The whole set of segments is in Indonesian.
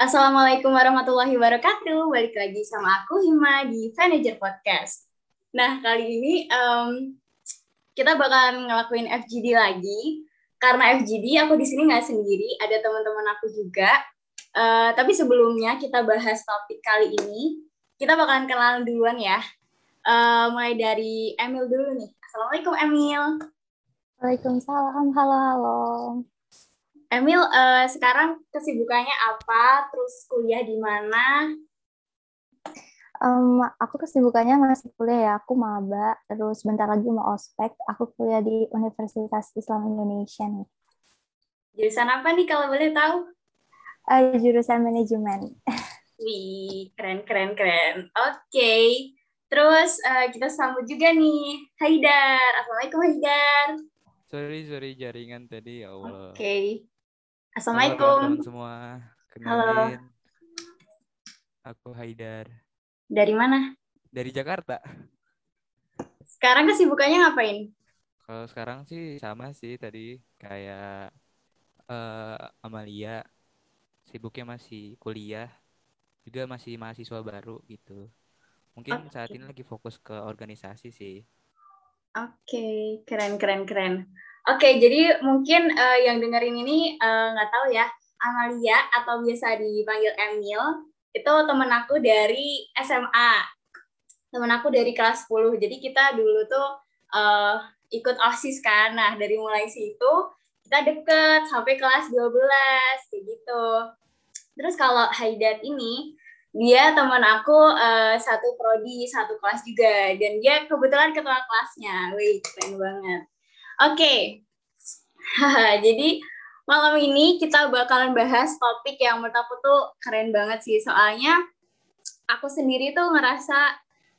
Assalamualaikum warahmatullahi wabarakatuh. Balik lagi sama aku Hima di Manager Podcast. Nah, kali ini um, kita bakalan ngelakuin FGD lagi. Karena FGD aku di sini nggak sendiri, ada teman-teman aku juga. Uh, tapi sebelumnya kita bahas topik kali ini, kita bakalan kenalan duluan ya. Uh, mulai dari Emil dulu nih. Assalamualaikum Emil. Waalaikumsalam. Halo, halo. Emil, uh, sekarang kesibukannya apa? Terus kuliah di mana? Um, aku kesibukannya masih kuliah ya. Aku maba, terus bentar lagi mau ospek. Aku kuliah di Universitas Islam Indonesia nih. Jurusan apa nih kalau boleh tahu? Uh, jurusan manajemen. Wih, keren, keren, keren. Oke. Okay. Terus uh, kita sambut juga nih Haidar. Assalamualaikum Haidar. Sorry, sorry jaringan tadi ya Allah. Oke. Okay. Assalamualaikum. Halo teman semua. Kenalin. Halo. Aku Haidar. Dari mana? Dari Jakarta. Sekarang kesibukannya ngapain? Kalau sekarang sih sama sih tadi kayak uh, Amalia. Sibuknya masih kuliah. Juga masih mahasiswa baru gitu. Mungkin okay. saat ini lagi fokus ke organisasi sih. Oke, okay. keren keren keren. Oke, jadi mungkin uh, yang dengerin ini eh, nggak uh, tahu ya, Amalia atau biasa dipanggil Emil, itu temen aku dari SMA. Temen aku dari kelas 10. Jadi kita dulu tuh uh, ikut OSIS kan. Nah, dari mulai situ kita deket sampai kelas 12 kayak gitu. Terus kalau Haidat ini dia teman aku uh, satu prodi satu kelas juga dan dia kebetulan ketua kelasnya. Wih, keren banget. Oke, okay. jadi malam ini kita bakalan bahas topik yang menurut aku tuh keren banget sih. Soalnya aku sendiri tuh ngerasa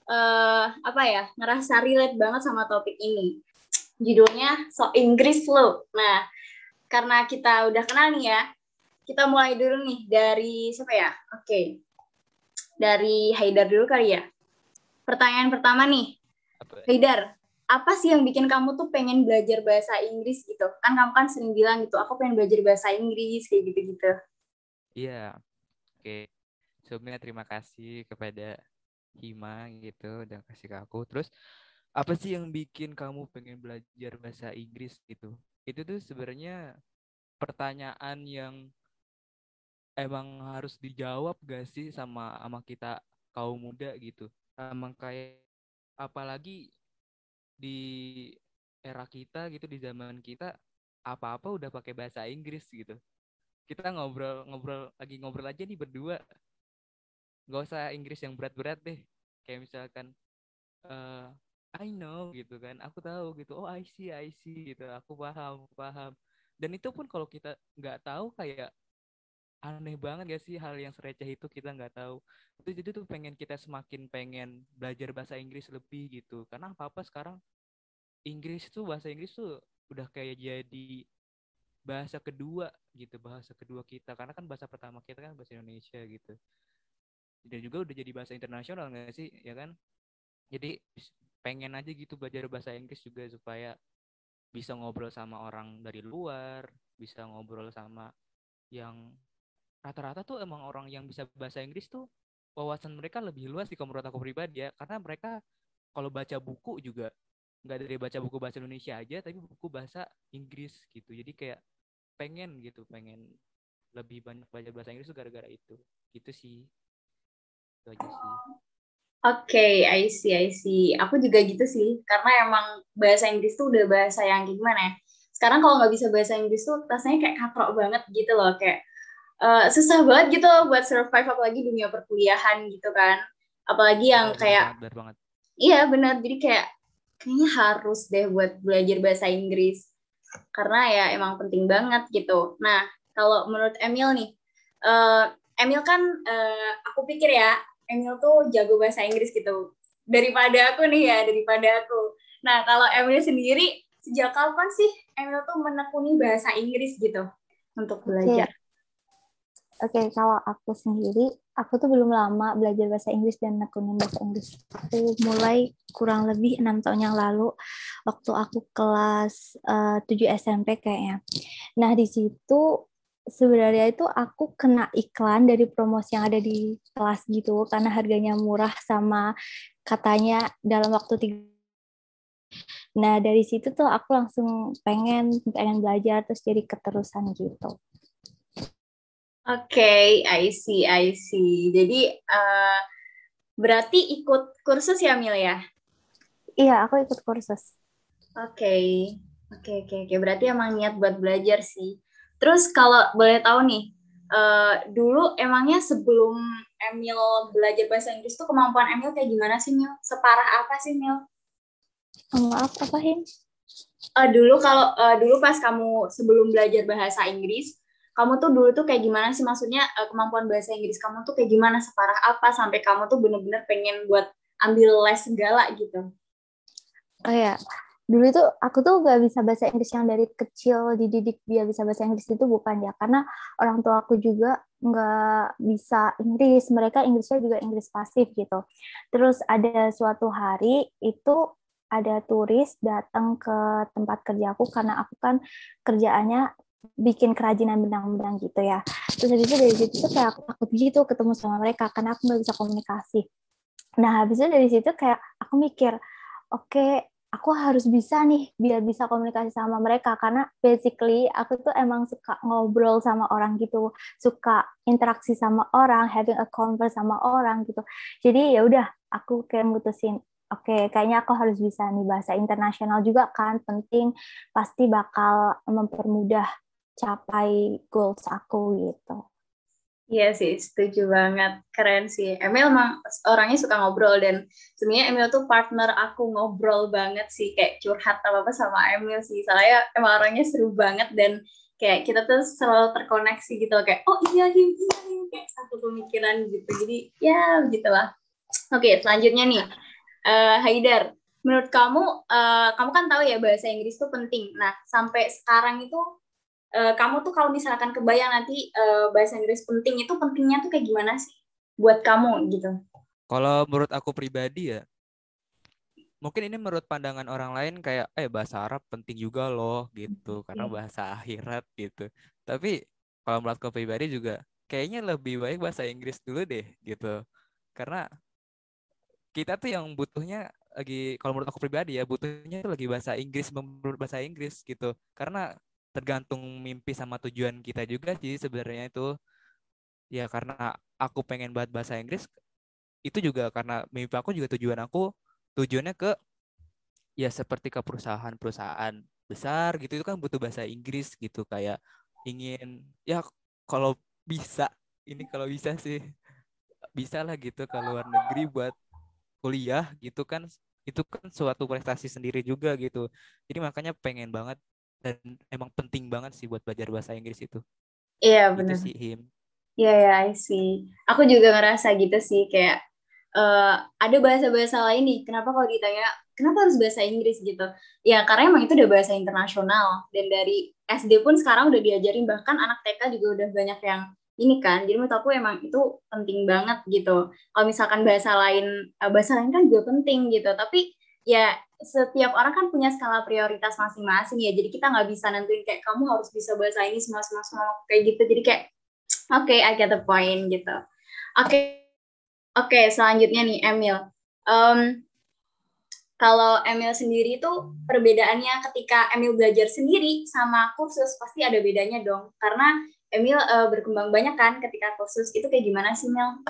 uh, apa ya, ngerasa relate banget sama topik ini. Judulnya so Inggris lo. Nah, karena kita udah kenal nih ya, kita mulai dulu nih dari siapa ya? Oke, okay. dari Haidar dulu kali ya. Pertanyaan pertama nih, apa? Haidar, apa sih yang bikin kamu tuh pengen belajar bahasa Inggris gitu? Kan kamu kan sering bilang gitu, aku pengen belajar bahasa Inggris kayak gitu-gitu. Iya. Oke. Sebelumnya terima kasih kepada Hima gitu udah kasih ke aku. Terus apa sih yang bikin kamu pengen belajar bahasa Inggris gitu? Itu tuh sebenarnya pertanyaan yang emang harus dijawab gak sih sama sama kita kaum muda gitu. Emang kayak apalagi di era kita gitu di zaman kita apa-apa udah pakai bahasa Inggris gitu. Kita ngobrol ngobrol lagi ngobrol aja nih berdua. Gak usah Inggris yang berat-berat deh. Kayak misalkan uh, I know gitu kan. Aku tahu gitu. Oh I see I see gitu. Aku paham paham. Dan itu pun kalau kita nggak tahu kayak aneh banget gak sih hal yang sereceh itu kita nggak tahu. Itu jadi tuh pengen kita semakin pengen belajar bahasa Inggris lebih gitu. Karena apa apa sekarang Inggris tuh bahasa Inggris tuh udah kayak jadi bahasa kedua gitu bahasa kedua kita. Karena kan bahasa pertama kita kan bahasa Indonesia gitu. Dan juga udah jadi bahasa internasional nggak sih ya kan? Jadi pengen aja gitu belajar bahasa Inggris juga supaya bisa ngobrol sama orang dari luar bisa ngobrol sama yang rata-rata tuh emang orang yang bisa bahasa Inggris tuh wawasan mereka lebih luas sih menurut aku pribadi ya. Karena mereka kalau baca buku juga nggak dari baca buku bahasa Indonesia aja tapi buku bahasa Inggris gitu. Jadi kayak pengen gitu pengen lebih banyak belajar bahasa Inggris tuh gara-gara itu. Gitu sih. Itu aja sih. Oke, okay, I see, I see. Aku juga gitu sih, karena emang bahasa Inggris tuh udah bahasa yang gimana ya. Sekarang kalau nggak bisa bahasa Inggris tuh rasanya kayak katrok banget gitu loh, kayak uh, susah banget gitu loh buat survive apalagi dunia perkuliahan gitu kan. Apalagi yang benar, kayak, benar banget. iya benar, jadi kayak kayaknya harus deh buat belajar bahasa Inggris karena ya emang penting banget gitu. Nah kalau menurut Emil nih, uh, Emil kan uh, aku pikir ya Emil tuh jago bahasa Inggris gitu daripada aku nih ya daripada aku. Nah kalau Emil sendiri sejak kapan sih Emil tuh menekuni bahasa Inggris gitu untuk belajar? Oke, okay, kalau aku sendiri, aku tuh belum lama belajar bahasa Inggris dan nekunin bahasa Inggris. Aku mulai kurang lebih enam tahun yang lalu, waktu aku kelas uh, 7 SMP kayaknya. Nah, di situ sebenarnya itu aku kena iklan dari promosi yang ada di kelas gitu karena harganya murah sama katanya dalam waktu tiga Nah dari situ tuh aku langsung pengen pengen belajar terus jadi keterusan gitu. Oke, okay, I see, I see. Jadi uh, berarti ikut kursus ya Mil ya? Iya, aku ikut kursus. Oke, okay. oke, okay, oke, okay, oke. Berarti emang niat buat belajar sih. Terus kalau boleh tahu nih, uh, dulu emangnya sebelum Emil belajar bahasa Inggris tuh kemampuan Emil kayak gimana sih Mil? Separah apa sih Mil? Maaf apa Hin? Uh, dulu kalau uh, dulu pas kamu sebelum belajar bahasa Inggris, kamu tuh dulu tuh kayak gimana sih? Maksudnya uh, kemampuan bahasa Inggris kamu tuh kayak gimana? Separah apa sampai kamu tuh bener-bener pengen buat ambil les segala gitu? Oh ya, dulu itu aku tuh gak bisa bahasa Inggris yang dari kecil dididik dia bisa bahasa Inggris itu bukan ya karena orang tua aku juga nggak bisa Inggris mereka Inggrisnya juga Inggris pasif gitu terus ada suatu hari itu ada turis datang ke tempat kerjaku karena aku kan kerjaannya bikin kerajinan benang-benang gitu ya. Terus habis itu dari situ tuh kayak aku takut gitu ketemu sama mereka karena aku nggak bisa komunikasi. Nah habis itu dari situ kayak aku mikir oke okay, aku harus bisa nih biar bisa komunikasi sama mereka. Karena basically aku tuh emang suka ngobrol sama orang gitu suka interaksi sama orang having a converse sama orang gitu. Jadi ya udah aku kayak mutusin oke okay, kayaknya aku harus bisa nih bahasa internasional juga kan penting pasti bakal mempermudah capai goals aku gitu Iya sih, setuju banget. Keren sih. Emil emang orangnya suka ngobrol dan sebenarnya Emil tuh partner aku ngobrol banget sih, kayak curhat apa-apa sama Emil sih. Soalnya emang orangnya seru banget dan kayak kita tuh selalu terkoneksi gitu kayak oh iya iya iya, iya kayak satu pemikiran gitu. Jadi ya begitulah. Oke, selanjutnya nih. Uh, Haidar, menurut kamu uh, kamu kan tahu ya bahasa Inggris tuh penting. Nah, sampai sekarang itu uh, kamu tuh kalau misalkan kebayang nanti uh, bahasa Inggris penting itu pentingnya tuh kayak gimana sih buat kamu gitu? Kalau menurut aku pribadi ya, mungkin ini menurut pandangan orang lain kayak eh bahasa Arab penting juga loh gitu karena iya. bahasa akhirat gitu. Tapi kalau menurut aku pribadi juga kayaknya lebih baik bahasa Inggris dulu deh gitu. Karena kita tuh yang butuhnya lagi kalau menurut aku pribadi ya butuhnya tuh lagi bahasa Inggris menurut bahasa Inggris gitu. Karena tergantung mimpi sama tujuan kita juga sih sebenarnya itu. Ya karena aku pengen banget bahasa Inggris itu juga karena mimpi aku juga tujuan aku tujuannya ke ya seperti ke perusahaan-perusahaan besar gitu itu kan butuh bahasa Inggris gitu kayak ingin ya kalau bisa ini kalau bisa sih bisa lah gitu ke luar negeri buat kuliah gitu kan itu kan suatu prestasi sendiri juga gitu. Jadi makanya pengen banget dan emang penting banget sih buat belajar bahasa Inggris itu. Iya benar. Itu sih him. Iya ya, I see. Aku juga ngerasa gitu sih kayak uh, ada bahasa-bahasa lain nih. Kenapa kalau ditanya kenapa harus bahasa Inggris gitu? Ya karena emang itu udah bahasa internasional dan dari SD pun sekarang udah diajarin bahkan anak TK juga udah banyak yang ini kan. Jadi menurut aku emang itu penting banget gitu. Kalau misalkan bahasa lain eh, bahasa lain kan juga penting gitu. Tapi ya setiap orang kan punya skala prioritas masing-masing ya. Jadi kita nggak bisa nentuin kayak kamu harus bisa bahasa ini semua semua semua kayak gitu. Jadi kayak oke okay, I get the point gitu. Oke. Okay. oke okay, selanjutnya nih Emil. Um, kalau Emil sendiri itu perbedaannya ketika Emil belajar sendiri sama kursus pasti ada bedanya dong. Karena Emil uh, berkembang banyak kan ketika kursus. Itu kayak gimana sih Mil?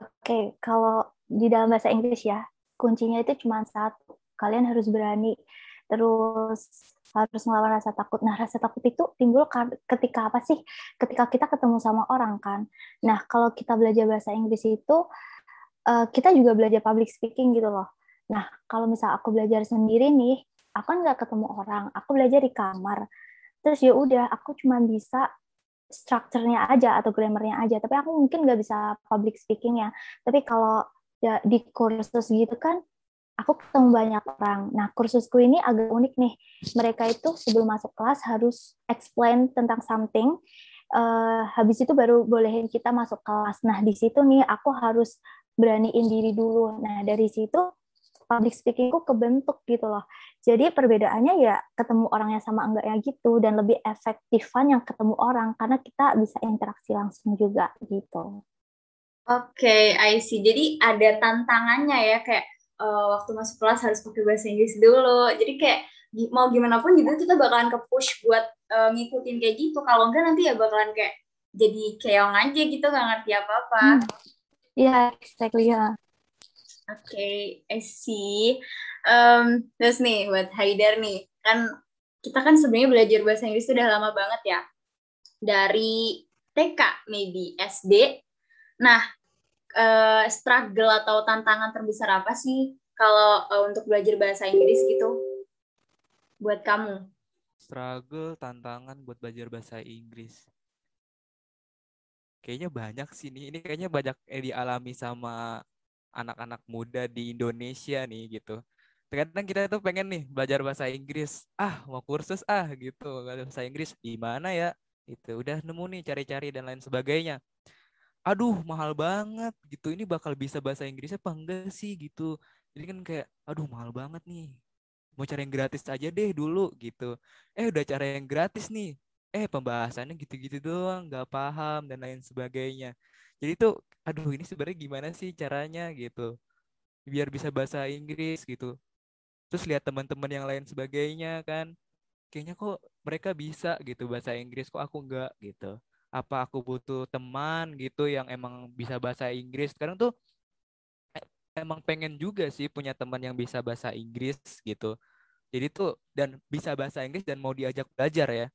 Oke, okay, kalau di dalam bahasa Inggris ya, kuncinya itu cuma satu kalian harus berani terus harus melawan rasa takut. Nah, rasa takut itu timbul ketika apa sih? Ketika kita ketemu sama orang kan. Nah, kalau kita belajar bahasa Inggris itu uh, kita juga belajar public speaking gitu loh. Nah, kalau misal aku belajar sendiri nih, aku kan nggak ketemu orang, aku belajar di kamar. Terus ya udah, aku cuma bisa strukturnya aja atau grammarnya aja, tapi aku mungkin nggak bisa public speakingnya. Tapi kalau ya di kursus gitu kan aku ketemu banyak orang. Nah, kursusku ini agak unik nih. Mereka itu sebelum masuk kelas harus explain tentang something. Uh, habis itu baru bolehin kita masuk kelas. Nah, di situ nih aku harus beraniin diri dulu. Nah, dari situ public speakingku kebentuk gitu loh. Jadi perbedaannya ya ketemu orangnya sama enggaknya gitu dan lebih efektifan yang ketemu orang karena kita bisa interaksi langsung juga gitu. Oke, okay, I see. Jadi ada tantangannya ya kayak uh, waktu masuk kelas harus pakai bahasa Inggris dulu. Jadi kayak mau gimana pun gitu kita bakalan ke push buat uh, ngikutin kayak gitu. Kalau enggak nanti ya bakalan kayak jadi keong aja gitu nggak ngerti apa-apa. Hmm. Iya, -apa. yeah, exactly ya. Yeah. Oke, okay, I see. Um, terus nih buat Haidar nih, kan kita kan sebenarnya belajar bahasa Inggris sudah lama banget ya. Dari TK maybe SD. Nah, uh, struggle atau tantangan terbesar apa sih kalau uh, untuk belajar bahasa Inggris gitu buat kamu? Struggle, tantangan buat belajar bahasa Inggris. Kayaknya banyak sih nih. Ini kayaknya banyak yang dialami sama anak-anak muda di Indonesia nih gitu. Terkadang kita tuh pengen nih belajar bahasa Inggris. Ah, mau kursus ah gitu. Bahasa Inggris di mana ya? Itu udah nemu nih cari-cari dan lain sebagainya. Aduh, mahal banget gitu. Ini bakal bisa bahasa Inggrisnya apa enggak sih gitu. Jadi kan kayak aduh mahal banget nih. Mau cari yang gratis aja deh dulu gitu. Eh udah cara yang gratis nih. Eh pembahasannya gitu-gitu doang, nggak paham dan lain sebagainya. Jadi tuh aduh ini sebenarnya gimana sih caranya gitu biar bisa bahasa Inggris gitu terus lihat teman-teman yang lain sebagainya kan kayaknya kok mereka bisa gitu bahasa Inggris kok aku enggak gitu apa aku butuh teman gitu yang emang bisa bahasa Inggris sekarang tuh e, emang pengen juga sih punya teman yang bisa bahasa Inggris gitu jadi tuh dan bisa bahasa Inggris dan mau diajak belajar ya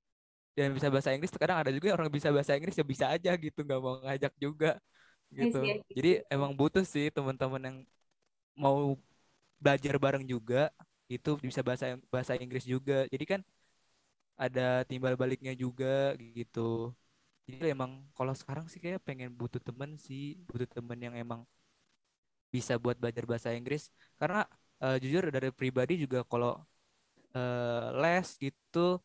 dan bisa bahasa Inggris kadang ada juga orang bisa bahasa Inggris ya bisa aja gitu nggak mau ngajak juga gitu. Yes, yes. Jadi emang butuh sih teman-teman yang mau belajar bareng juga itu bisa bahasa bahasa Inggris juga. Jadi kan ada timbal baliknya juga gitu. Jadi emang kalau sekarang sih kayak pengen butuh temen sih, butuh temen yang emang bisa buat belajar bahasa Inggris. Karena uh, jujur dari pribadi juga kalau uh, les gitu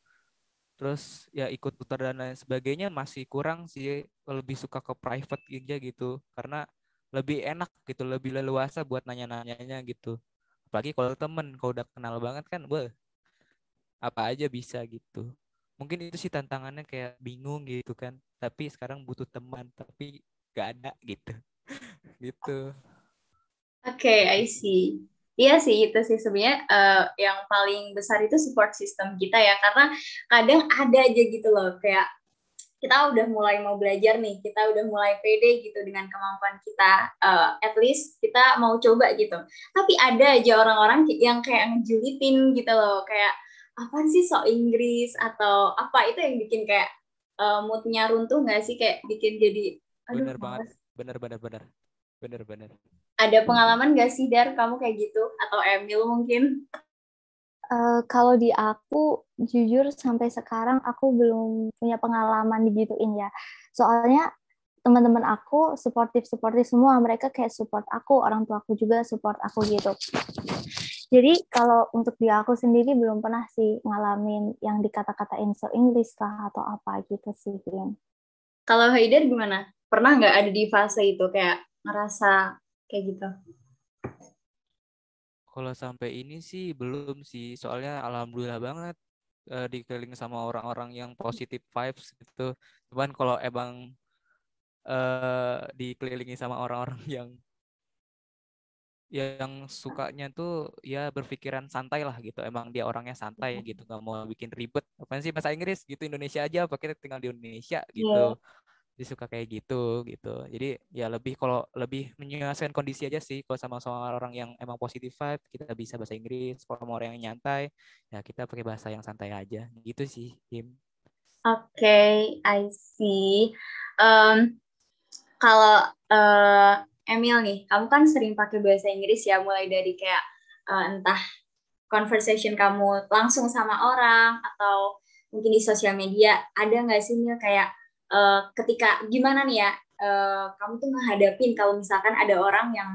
terus ya ikut tutor dan lain sebagainya masih kurang sih. Lebih suka ke private aja gitu. Karena lebih enak gitu lebih leluasa buat nanya-nanyanya gitu. Apalagi kalau temen kalau udah kenal banget kan wah apa aja bisa gitu mungkin itu sih tantangannya kayak bingung gitu kan. Tapi sekarang butuh teman tapi gak ada gitu. Gitu. Oke okay, I see. Iya sih itu sih sebenarnya uh, yang paling besar itu support system kita ya. Karena kadang ada aja gitu loh kayak kita udah mulai mau belajar nih kita udah mulai pede gitu dengan kemampuan kita. Uh, at least kita mau coba gitu. Tapi ada aja orang-orang yang kayak ngejulitin gitu loh kayak apa sih sok Inggris? Atau apa? Itu yang bikin kayak uh, moodnya runtuh nggak sih? Kayak bikin jadi aduh, bener banget. Bener bener bener. Bener bener. Ada pengalaman gak sih Dar kamu kayak gitu? Atau Emil mungkin? Uh, kalau di aku jujur sampai sekarang aku belum punya pengalaman digituin ya. Soalnya teman-teman aku suportif suportif semua. Mereka kayak support aku orang tua aku juga support aku gitu jadi kalau untuk di aku sendiri belum pernah sih ngalamin yang dikata-katain so English lah atau apa gitu sih kalau Haider gimana? Pernah nggak ada di fase itu kayak ngerasa kayak gitu? Kalau sampai ini sih belum sih soalnya alhamdulillah banget uh, dikelilingi sama orang-orang yang positif vibes gitu. Cuman kalau emang uh, dikelilingi sama orang-orang yang yang sukanya tuh ya berpikiran santai lah gitu. Emang dia orangnya santai gitu nggak mau bikin ribet. Apa sih bahasa Inggris? Gitu Indonesia aja apa kita tinggal di Indonesia gitu. Yeah disuka kayak gitu gitu. Jadi ya lebih kalau lebih menyesuaikan kondisi aja sih. Kalau sama sama orang yang emang positif vibe kita bisa bahasa Inggris. Kalau mau orang yang nyantai ya kita pakai bahasa yang santai aja. Gitu sih Kim oke okay, I see. Um, kalau uh, Emil nih kamu kan sering pakai bahasa Inggris ya mulai dari kayak uh, entah conversation kamu langsung sama orang atau mungkin di sosial media ada nggak sih Mil kayak uh, ketika gimana nih ya uh, kamu tuh menghadapin kalau misalkan ada orang yang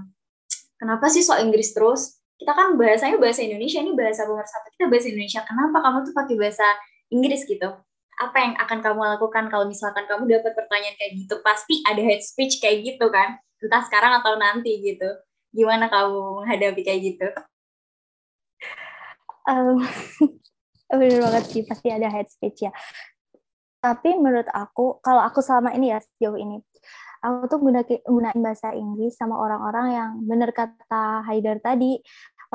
kenapa sih sok Inggris terus? Kita kan bahasanya bahasa Indonesia ini bahasa nomor satu kita bahasa Indonesia kenapa kamu tuh pakai bahasa Inggris gitu? Apa yang akan kamu lakukan kalau misalkan kamu dapat pertanyaan kayak gitu? Pasti ada head speech kayak gitu kan entah sekarang atau nanti gitu. Gimana kamu menghadapi kayak gitu? Um, bener banget sih pasti ada head speech ya. Tapi menurut aku kalau aku selama ini ya sejauh ini aku tuh gunain bahasa Inggris sama orang-orang yang bener kata Haidar tadi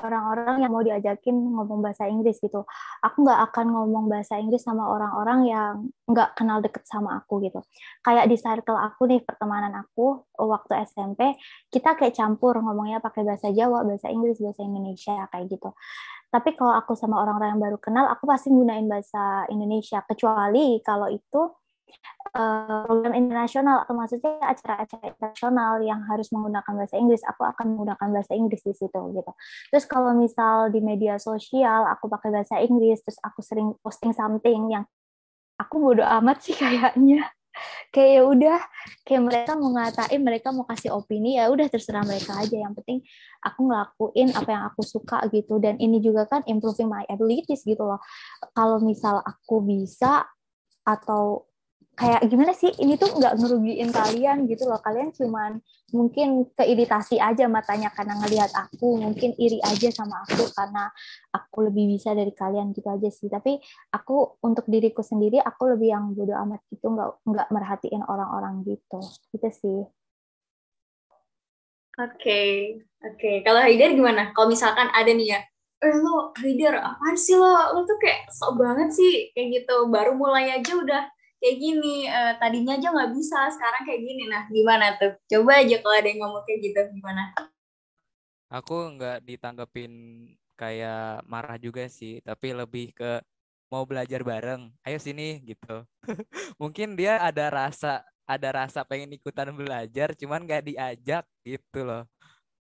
orang-orang yang mau diajakin ngomong bahasa Inggris gitu. Aku nggak akan ngomong bahasa Inggris sama orang-orang yang nggak kenal deket sama aku gitu. Kayak di circle aku nih, pertemanan aku waktu SMP, kita kayak campur ngomongnya pakai bahasa Jawa, bahasa Inggris, bahasa Indonesia kayak gitu. Tapi kalau aku sama orang-orang yang baru kenal, aku pasti gunain bahasa Indonesia. Kecuali kalau itu uh, program internasional atau maksudnya acara-acara internasional yang harus menggunakan bahasa Inggris, aku akan menggunakan bahasa Inggris di situ gitu. Terus kalau misal di media sosial aku pakai bahasa Inggris, terus aku sering posting something yang aku bodo amat sih kayaknya. Kayak ya udah, kayak mereka mau ngatain, mereka mau kasih opini ya udah terserah mereka aja. Yang penting aku ngelakuin apa yang aku suka gitu. Dan ini juga kan improving my abilities gitu loh. Kalau misal aku bisa atau kayak gimana sih ini tuh nggak ngerugiin kalian gitu loh. Kalian cuman mungkin keiritasi aja matanya karena ngelihat aku mungkin iri aja sama aku karena aku lebih bisa dari kalian gitu aja sih. Tapi aku untuk diriku sendiri aku lebih yang bodoh amat gitu nggak nggak merhatiin orang-orang gitu. Gitu sih. Oke okay. oke. Okay. kalau Haidar gimana? Kalau misalkan ada nih ya eh lo Haidar apaan sih lo? Lo tuh kayak sok banget sih kayak gitu. Baru mulai aja udah kayak gini uh, tadinya aja nggak bisa sekarang kayak gini. Nah gimana tuh? Coba aja kalau ada yang ngomong kayak gitu gimana? Aku nggak ditanggepin kayak marah juga sih tapi lebih ke mau belajar bareng. Ayo sini gitu. Mungkin dia ada rasa ada rasa pengen ikutan belajar cuman nggak diajak gitu loh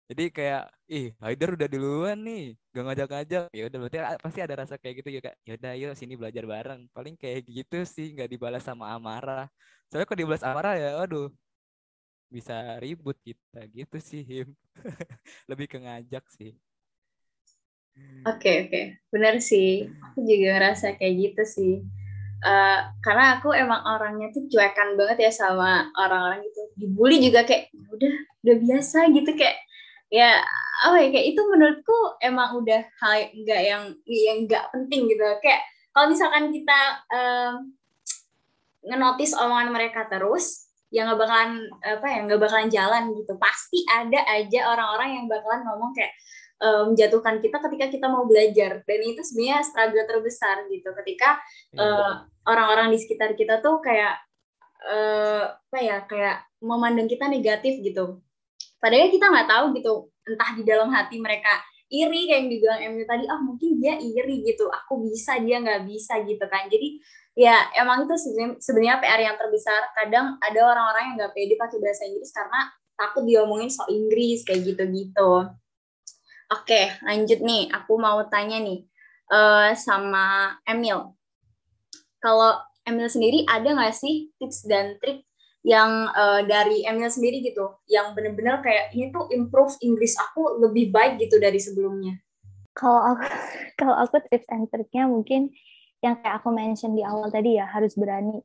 jadi kayak ih Haider udah duluan nih gak ngajak-ngajak. Ya udah berarti pasti ada rasa kayak gitu ya kak. Ya udah yuk sini belajar bareng. Paling kayak gitu sih nggak dibalas sama amarah. Soalnya kalau dibalas amarah ya aduh bisa ribut kita. Gitu sih him lebih ke ngajak sih. Oke okay, oke. Okay. benar sih. Aku juga ngerasa kayak gitu sih. Uh, karena aku emang orangnya tuh cuekan banget ya sama orang-orang gitu. Dibully juga kayak ya udah udah biasa gitu kayak ya apa ya kayak itu menurutku emang udah hal enggak yang yang enggak penting gitu. Kayak kalau misalkan kita um, ngenotis omongan mereka terus ya nggak bakalan apa ya nggak bakalan jalan gitu. Pasti ada aja orang-orang yang bakalan ngomong kayak um, menjatuhkan kita ketika kita mau belajar. Dan itu sebenarnya struggle terbesar gitu. Ketika uh, orang-orang di sekitar kita tuh kayak uh, apa ya kayak memandang kita negatif gitu padahal kita nggak tahu gitu entah di dalam hati mereka iri kayak yang dibilang Emily tadi ah oh, mungkin dia iri gitu aku bisa dia nggak bisa gitu kan. Jadi ya emang itu sebenarnya PR yang terbesar. Kadang ada orang-orang yang nggak pede pakai bahasa Inggris karena takut diomongin so Inggris kayak gitu-gitu. Oke lanjut nih aku mau tanya nih uh, sama Emil. Kalau Emil sendiri ada nggak sih tips dan trik yang uh, dari Emil sendiri gitu, yang bener-bener kayak ini tuh improve Inggris aku lebih baik gitu dari sebelumnya. Kalau aku, kalau aku tips and triknya mungkin yang kayak aku mention di awal tadi ya harus berani,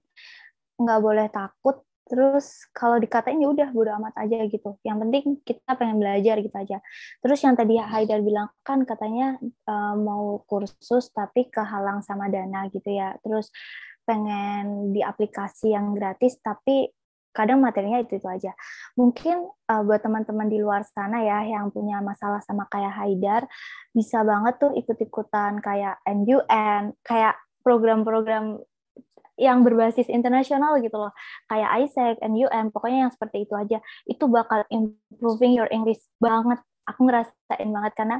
nggak boleh takut. Terus kalau dikatain ya udah bodo amat aja gitu. Yang penting kita pengen belajar gitu aja. Terus yang tadi Haidar bilang kan katanya uh, mau kursus tapi kehalang sama dana gitu ya. Terus pengen di aplikasi yang gratis tapi kadang materinya itu itu aja. Mungkin uh, buat teman-teman di luar sana ya yang punya masalah sama kayak Haidar bisa banget tuh ikut-ikutan kayak MUN, kayak program-program yang berbasis internasional gitu loh. Kayak ISEC, MUN, pokoknya yang seperti itu aja. Itu bakal improving your English banget. Aku ngerasain banget karena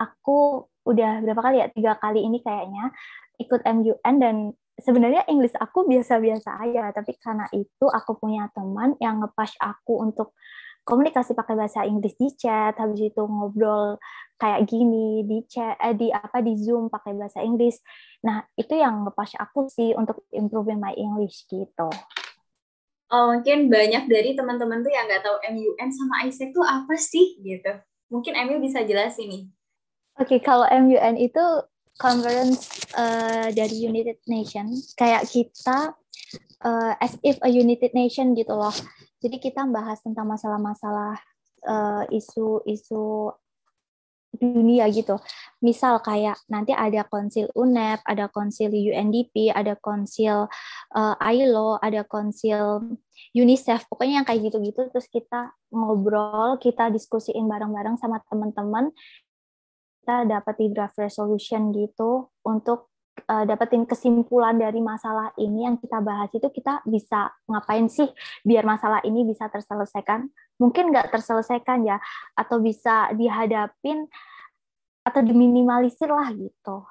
aku udah berapa kali ya? Tiga kali ini kayaknya ikut MUN dan sebenarnya Inggris aku biasa-biasa aja, tapi karena itu aku punya teman yang ngepas aku untuk komunikasi pakai bahasa Inggris di chat, habis itu ngobrol kayak gini di chat, eh, di apa di Zoom pakai bahasa Inggris. Nah itu yang ngepas aku sih untuk improving my English gitu. Oh mungkin banyak dari teman-teman tuh yang nggak tahu MUN sama ISEC tuh apa sih gitu. Mungkin Emil bisa jelasin nih. Oke, okay, kalau MUN itu conference uh, dari United Nation kayak kita uh, as if a United Nation gitu loh jadi kita bahas tentang masalah-masalah uh, isu-isu dunia gitu. Misal kayak nanti ada konsil UNEP, ada konsil UNDP, ada konsil uh, ILO, ada konsil UNICEF, pokoknya yang kayak gitu-gitu terus kita ngobrol, kita diskusiin bareng-bareng sama teman-teman. Kita dapat draft resolution gitu untuk uh, dapetin kesimpulan dari masalah ini yang kita bahas itu kita bisa ngapain sih biar masalah ini bisa terselesaikan mungkin nggak terselesaikan ya atau bisa dihadapin atau diminimalisir lah gitu.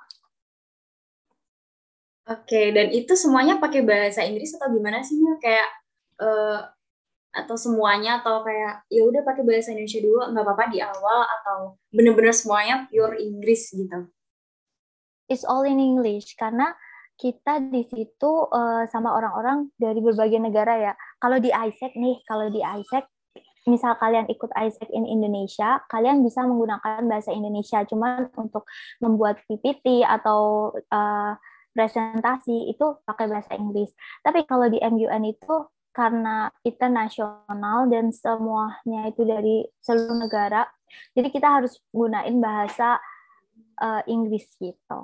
Oke, dan itu semuanya pakai bahasa Inggris atau gimana sih? Kayak uh, atau semuanya atau kayak ya udah pakai bahasa Indonesia dulu nggak apa-apa di awal atau bener-bener semuanya pure Inggris gitu? It's all in English karena kita di situ uh, sama orang-orang dari berbagai negara ya. Kalau di ISEC nih, kalau di ISEC misal kalian ikut ISEC in Indonesia, kalian bisa menggunakan bahasa Indonesia. Cuman untuk membuat PPT atau uh, presentasi itu pakai bahasa Inggris. Tapi kalau di MUN itu karena internasional dan semuanya itu dari seluruh negara, jadi kita harus gunain bahasa uh, Inggris gitu.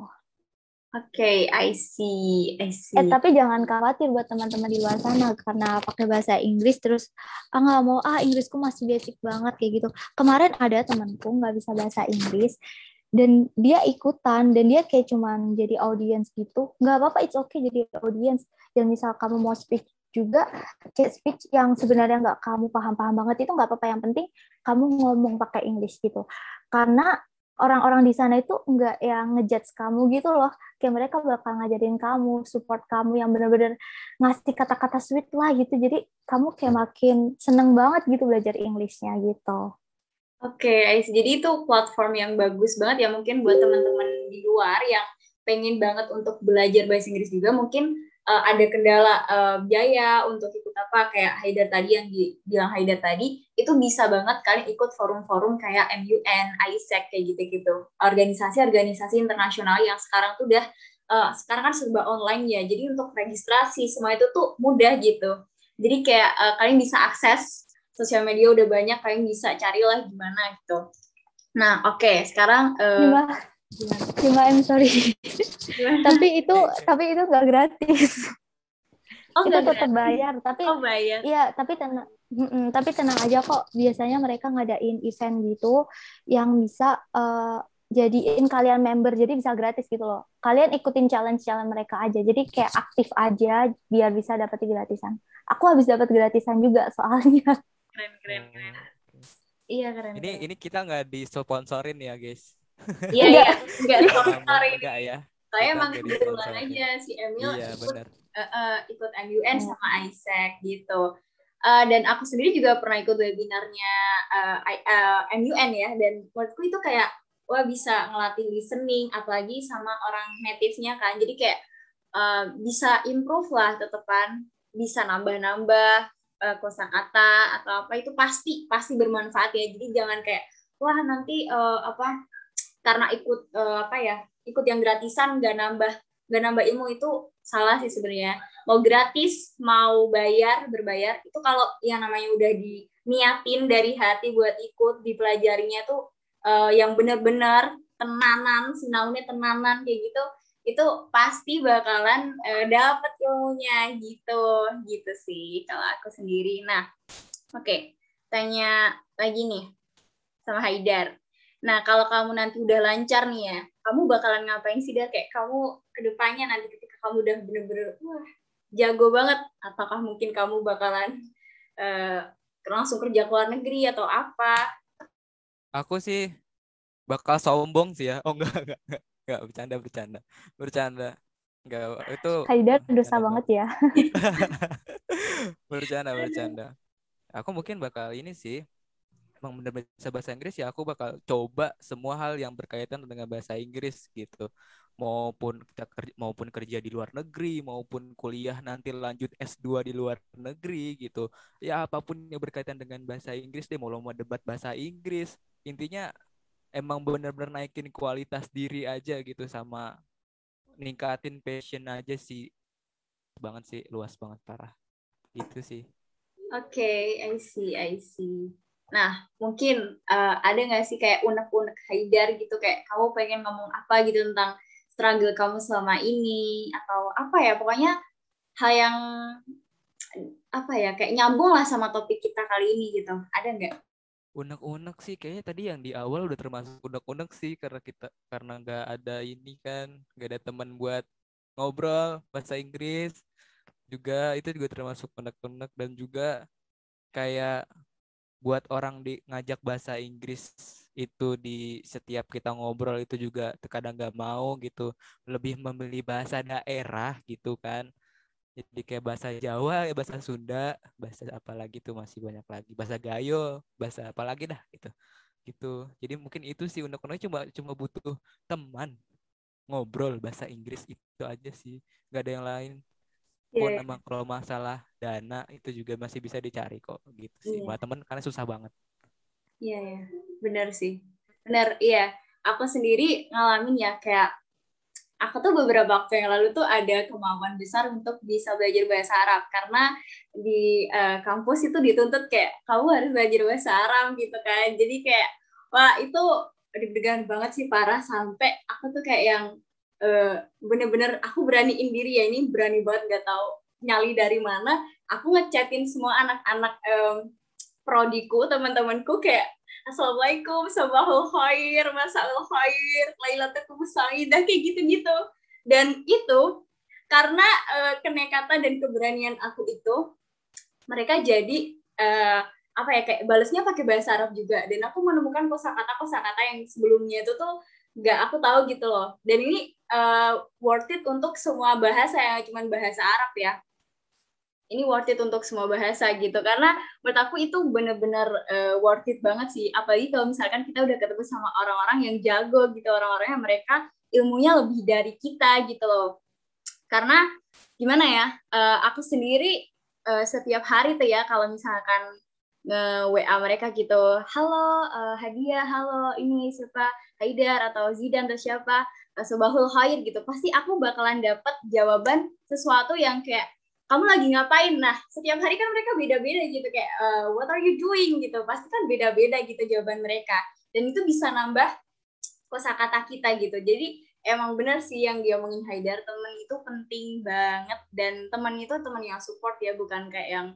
Oke, okay, I see, I see. Eh, tapi jangan khawatir buat teman-teman di luar sana karena pakai bahasa Inggris terus ah nggak mau ah Inggrisku masih basic banget kayak gitu. Kemarin ada temanku nggak bisa bahasa Inggris dan dia ikutan dan dia kayak cuman jadi audience gitu. Nggak apa-apa, it's okay jadi audience. Dan misal kamu mau speech juga kayak speech yang sebenarnya nggak kamu paham-paham banget itu nggak apa-apa. Yang penting kamu ngomong pakai Inggris gitu. Karena orang-orang di sana itu nggak yang ngejudge kamu gitu loh. Kayak mereka bakal ngajarin kamu support kamu yang benar-benar ngasih kata-kata sweet lah gitu. Jadi kamu kayak makin seneng banget gitu belajar Inggrisnya gitu. Oke, okay, jadi itu platform yang bagus banget ya mungkin buat teman-teman di luar yang pengen banget untuk belajar bahasa Inggris juga. Mungkin uh, ada kendala uh, biaya untuk ikut apa kayak Haidar tadi yang bilang Haidar tadi itu bisa banget kalian ikut forum-forum kayak MUN, ISEC kayak gitu-gitu. Organisasi-organisasi internasional yang sekarang tuh udah uh, sekarang kan serba online ya jadi untuk registrasi semua itu tuh mudah gitu. Jadi kayak uh, kalian bisa akses sosial media udah banyak kalian bisa carilah gimana gitu. Nah oke okay, sekarang uh, Cuma I'm sorry. tapi itu tapi itu nggak gratis. Oh, itu tetap bayar, tapi oh, bayar. Iya, tapi tenang mm, tapi tenang aja kok. Biasanya mereka ngadain event gitu yang bisa uh, jadiin kalian member jadi bisa gratis gitu loh. Kalian ikutin challenge-challenge mereka aja. Jadi kayak aktif aja biar bisa dapat gratisan. Aku habis dapat gratisan juga soalnya. Keren keren keren. Iya keren. Ini keren. ini kita nggak disponsorin ya guys. Iya iya enggak sponsor ini. Enggak ya. Saya emang kebetulan aja si Emil iya, ikut uh, uh, ikut MUN hmm. sama Isaac gitu. Uh, dan aku sendiri juga pernah ikut webinarnya uh, uh, MUN ya dan menurutku itu kayak wah bisa ngelatih listening apalagi sama orang native-nya kan. Jadi kayak uh, bisa improve lah tetepan, bisa nambah-nambah uh, kosakata atau apa itu pasti pasti bermanfaat ya. Jadi jangan kayak wah nanti uh, apa karena ikut uh, apa ya ikut yang gratisan nggak nambah nggak nambah ilmu itu salah sih sebenarnya mau gratis mau bayar berbayar itu kalau yang namanya udah diniatin dari hati buat ikut dipelajarinya tuh uh, yang benar-benar tenanan sinaunya tenanan kayak gitu itu pasti bakalan uh, dapet ilmunya gitu gitu sih kalau aku sendiri nah oke okay. tanya lagi nih sama Haidar Nah, kalau kamu nanti udah lancar nih ya, kamu bakalan ngapain sih, Dar? Kayak kamu ke depannya nanti ketika kamu udah bener-bener, wah, jago banget, apakah mungkin kamu bakalan uh, langsung kerja ke luar negeri atau apa? Aku sih bakal sombong sih ya. Oh, enggak, enggak, enggak. Enggak, bercanda, bercanda. Bercanda. Enggak, itu... Haidar dosa banget ya. bercanda, bercanda. Aku mungkin bakal ini sih, emang benar bisa bahasa Inggris ya aku bakal coba semua hal yang berkaitan dengan bahasa Inggris gitu. Maupun kita kerja, maupun kerja di luar negeri maupun kuliah nanti lanjut S2 di luar negeri gitu. Ya apa pun yang berkaitan dengan bahasa Inggris deh mau lomba debat bahasa Inggris intinya emang benar-benar naikin kualitas diri aja gitu sama ningkatin passion aja sih. Banget sih luas banget parah. Itu sih. Oke okay, I see I see Nah, mungkin uh, ada nggak sih kayak unek-unek Haidar gitu, kayak kamu pengen ngomong apa gitu tentang struggle kamu selama ini, atau apa ya, pokoknya hal yang apa ya, kayak nyambung lah sama topik kita kali ini gitu. Ada nggak? Unek-unek sih, kayaknya tadi yang di awal udah termasuk unek-unek sih, karena kita karena nggak ada ini kan, nggak ada teman buat ngobrol bahasa Inggris, juga itu juga termasuk unek-unek. Dan juga kayak buat orang di ngajak bahasa Inggris itu di setiap kita ngobrol itu juga terkadang nggak mau gitu. Lebih memilih bahasa daerah gitu kan. Jadi kayak bahasa Jawa bahasa Sunda bahasa apa lagi tuh masih banyak lagi. Bahasa Gayo bahasa apa lagi dah gitu. Gitu. Jadi mungkin itu sih undang-undang cuma cuma butuh teman ngobrol bahasa Inggris itu aja sih. Nggak ada yang lain pun yeah. emang kalau masalah dana itu juga masih bisa dicari kok gitu sih. Yeah. buat temen karena susah banget. Iya yeah, yeah. benar sih. Benar iya. Aku sendiri ngalamin ya kayak aku tuh beberapa waktu yang lalu tuh ada kemauan besar untuk bisa belajar bahasa Arab. Karena di uh, kampus itu dituntut kayak kamu harus belajar bahasa Arab gitu kan. Jadi kayak wah itu deg-degan banget sih parah. Sampai aku tuh kayak yang bener bener-bener aku beraniin diri ya ini berani banget nggak tahu nyali dari mana. Aku ngechatin semua anak-anak um, prodiku teman-temanku kayak assalamualaikum sabahul khair masaul khair lailatul sa'idah kayak gitu-gitu. Dan itu karena uh, kenekatan dan keberanian aku itu mereka jadi uh, apa ya kayak balasnya pakai bahasa Arab juga. Dan aku menemukan kosakata kosakata yang sebelumnya itu tuh nggak aku tahu gitu loh. Dan ini uh, worth it untuk semua bahasa yang cuma bahasa Arab ya. Ini worth it untuk semua bahasa gitu. Karena menurut aku itu bener-bener uh, worth it banget sih. Apalagi kalau misalkan kita udah ketemu sama orang-orang yang jago gitu orang-orang yang mereka ilmunya lebih dari kita gitu loh. Karena gimana ya uh, aku sendiri uh, setiap hari tuh ya kalau misalkan nge WA mereka gitu halo uh, hadiah halo ini siapa? Haidar atau Zidan atau siapa Subahul Khair gitu pasti aku bakalan dapat jawaban sesuatu yang kayak kamu lagi ngapain? Nah setiap hari kan mereka beda-beda gitu kayak uh, what are you doing? gitu pasti kan beda-beda gitu jawaban mereka. Dan itu bisa nambah kosakata kita gitu. Jadi emang benar sih yang dia omongin Haidar teman itu penting banget. Dan teman itu teman yang support ya bukan kayak yang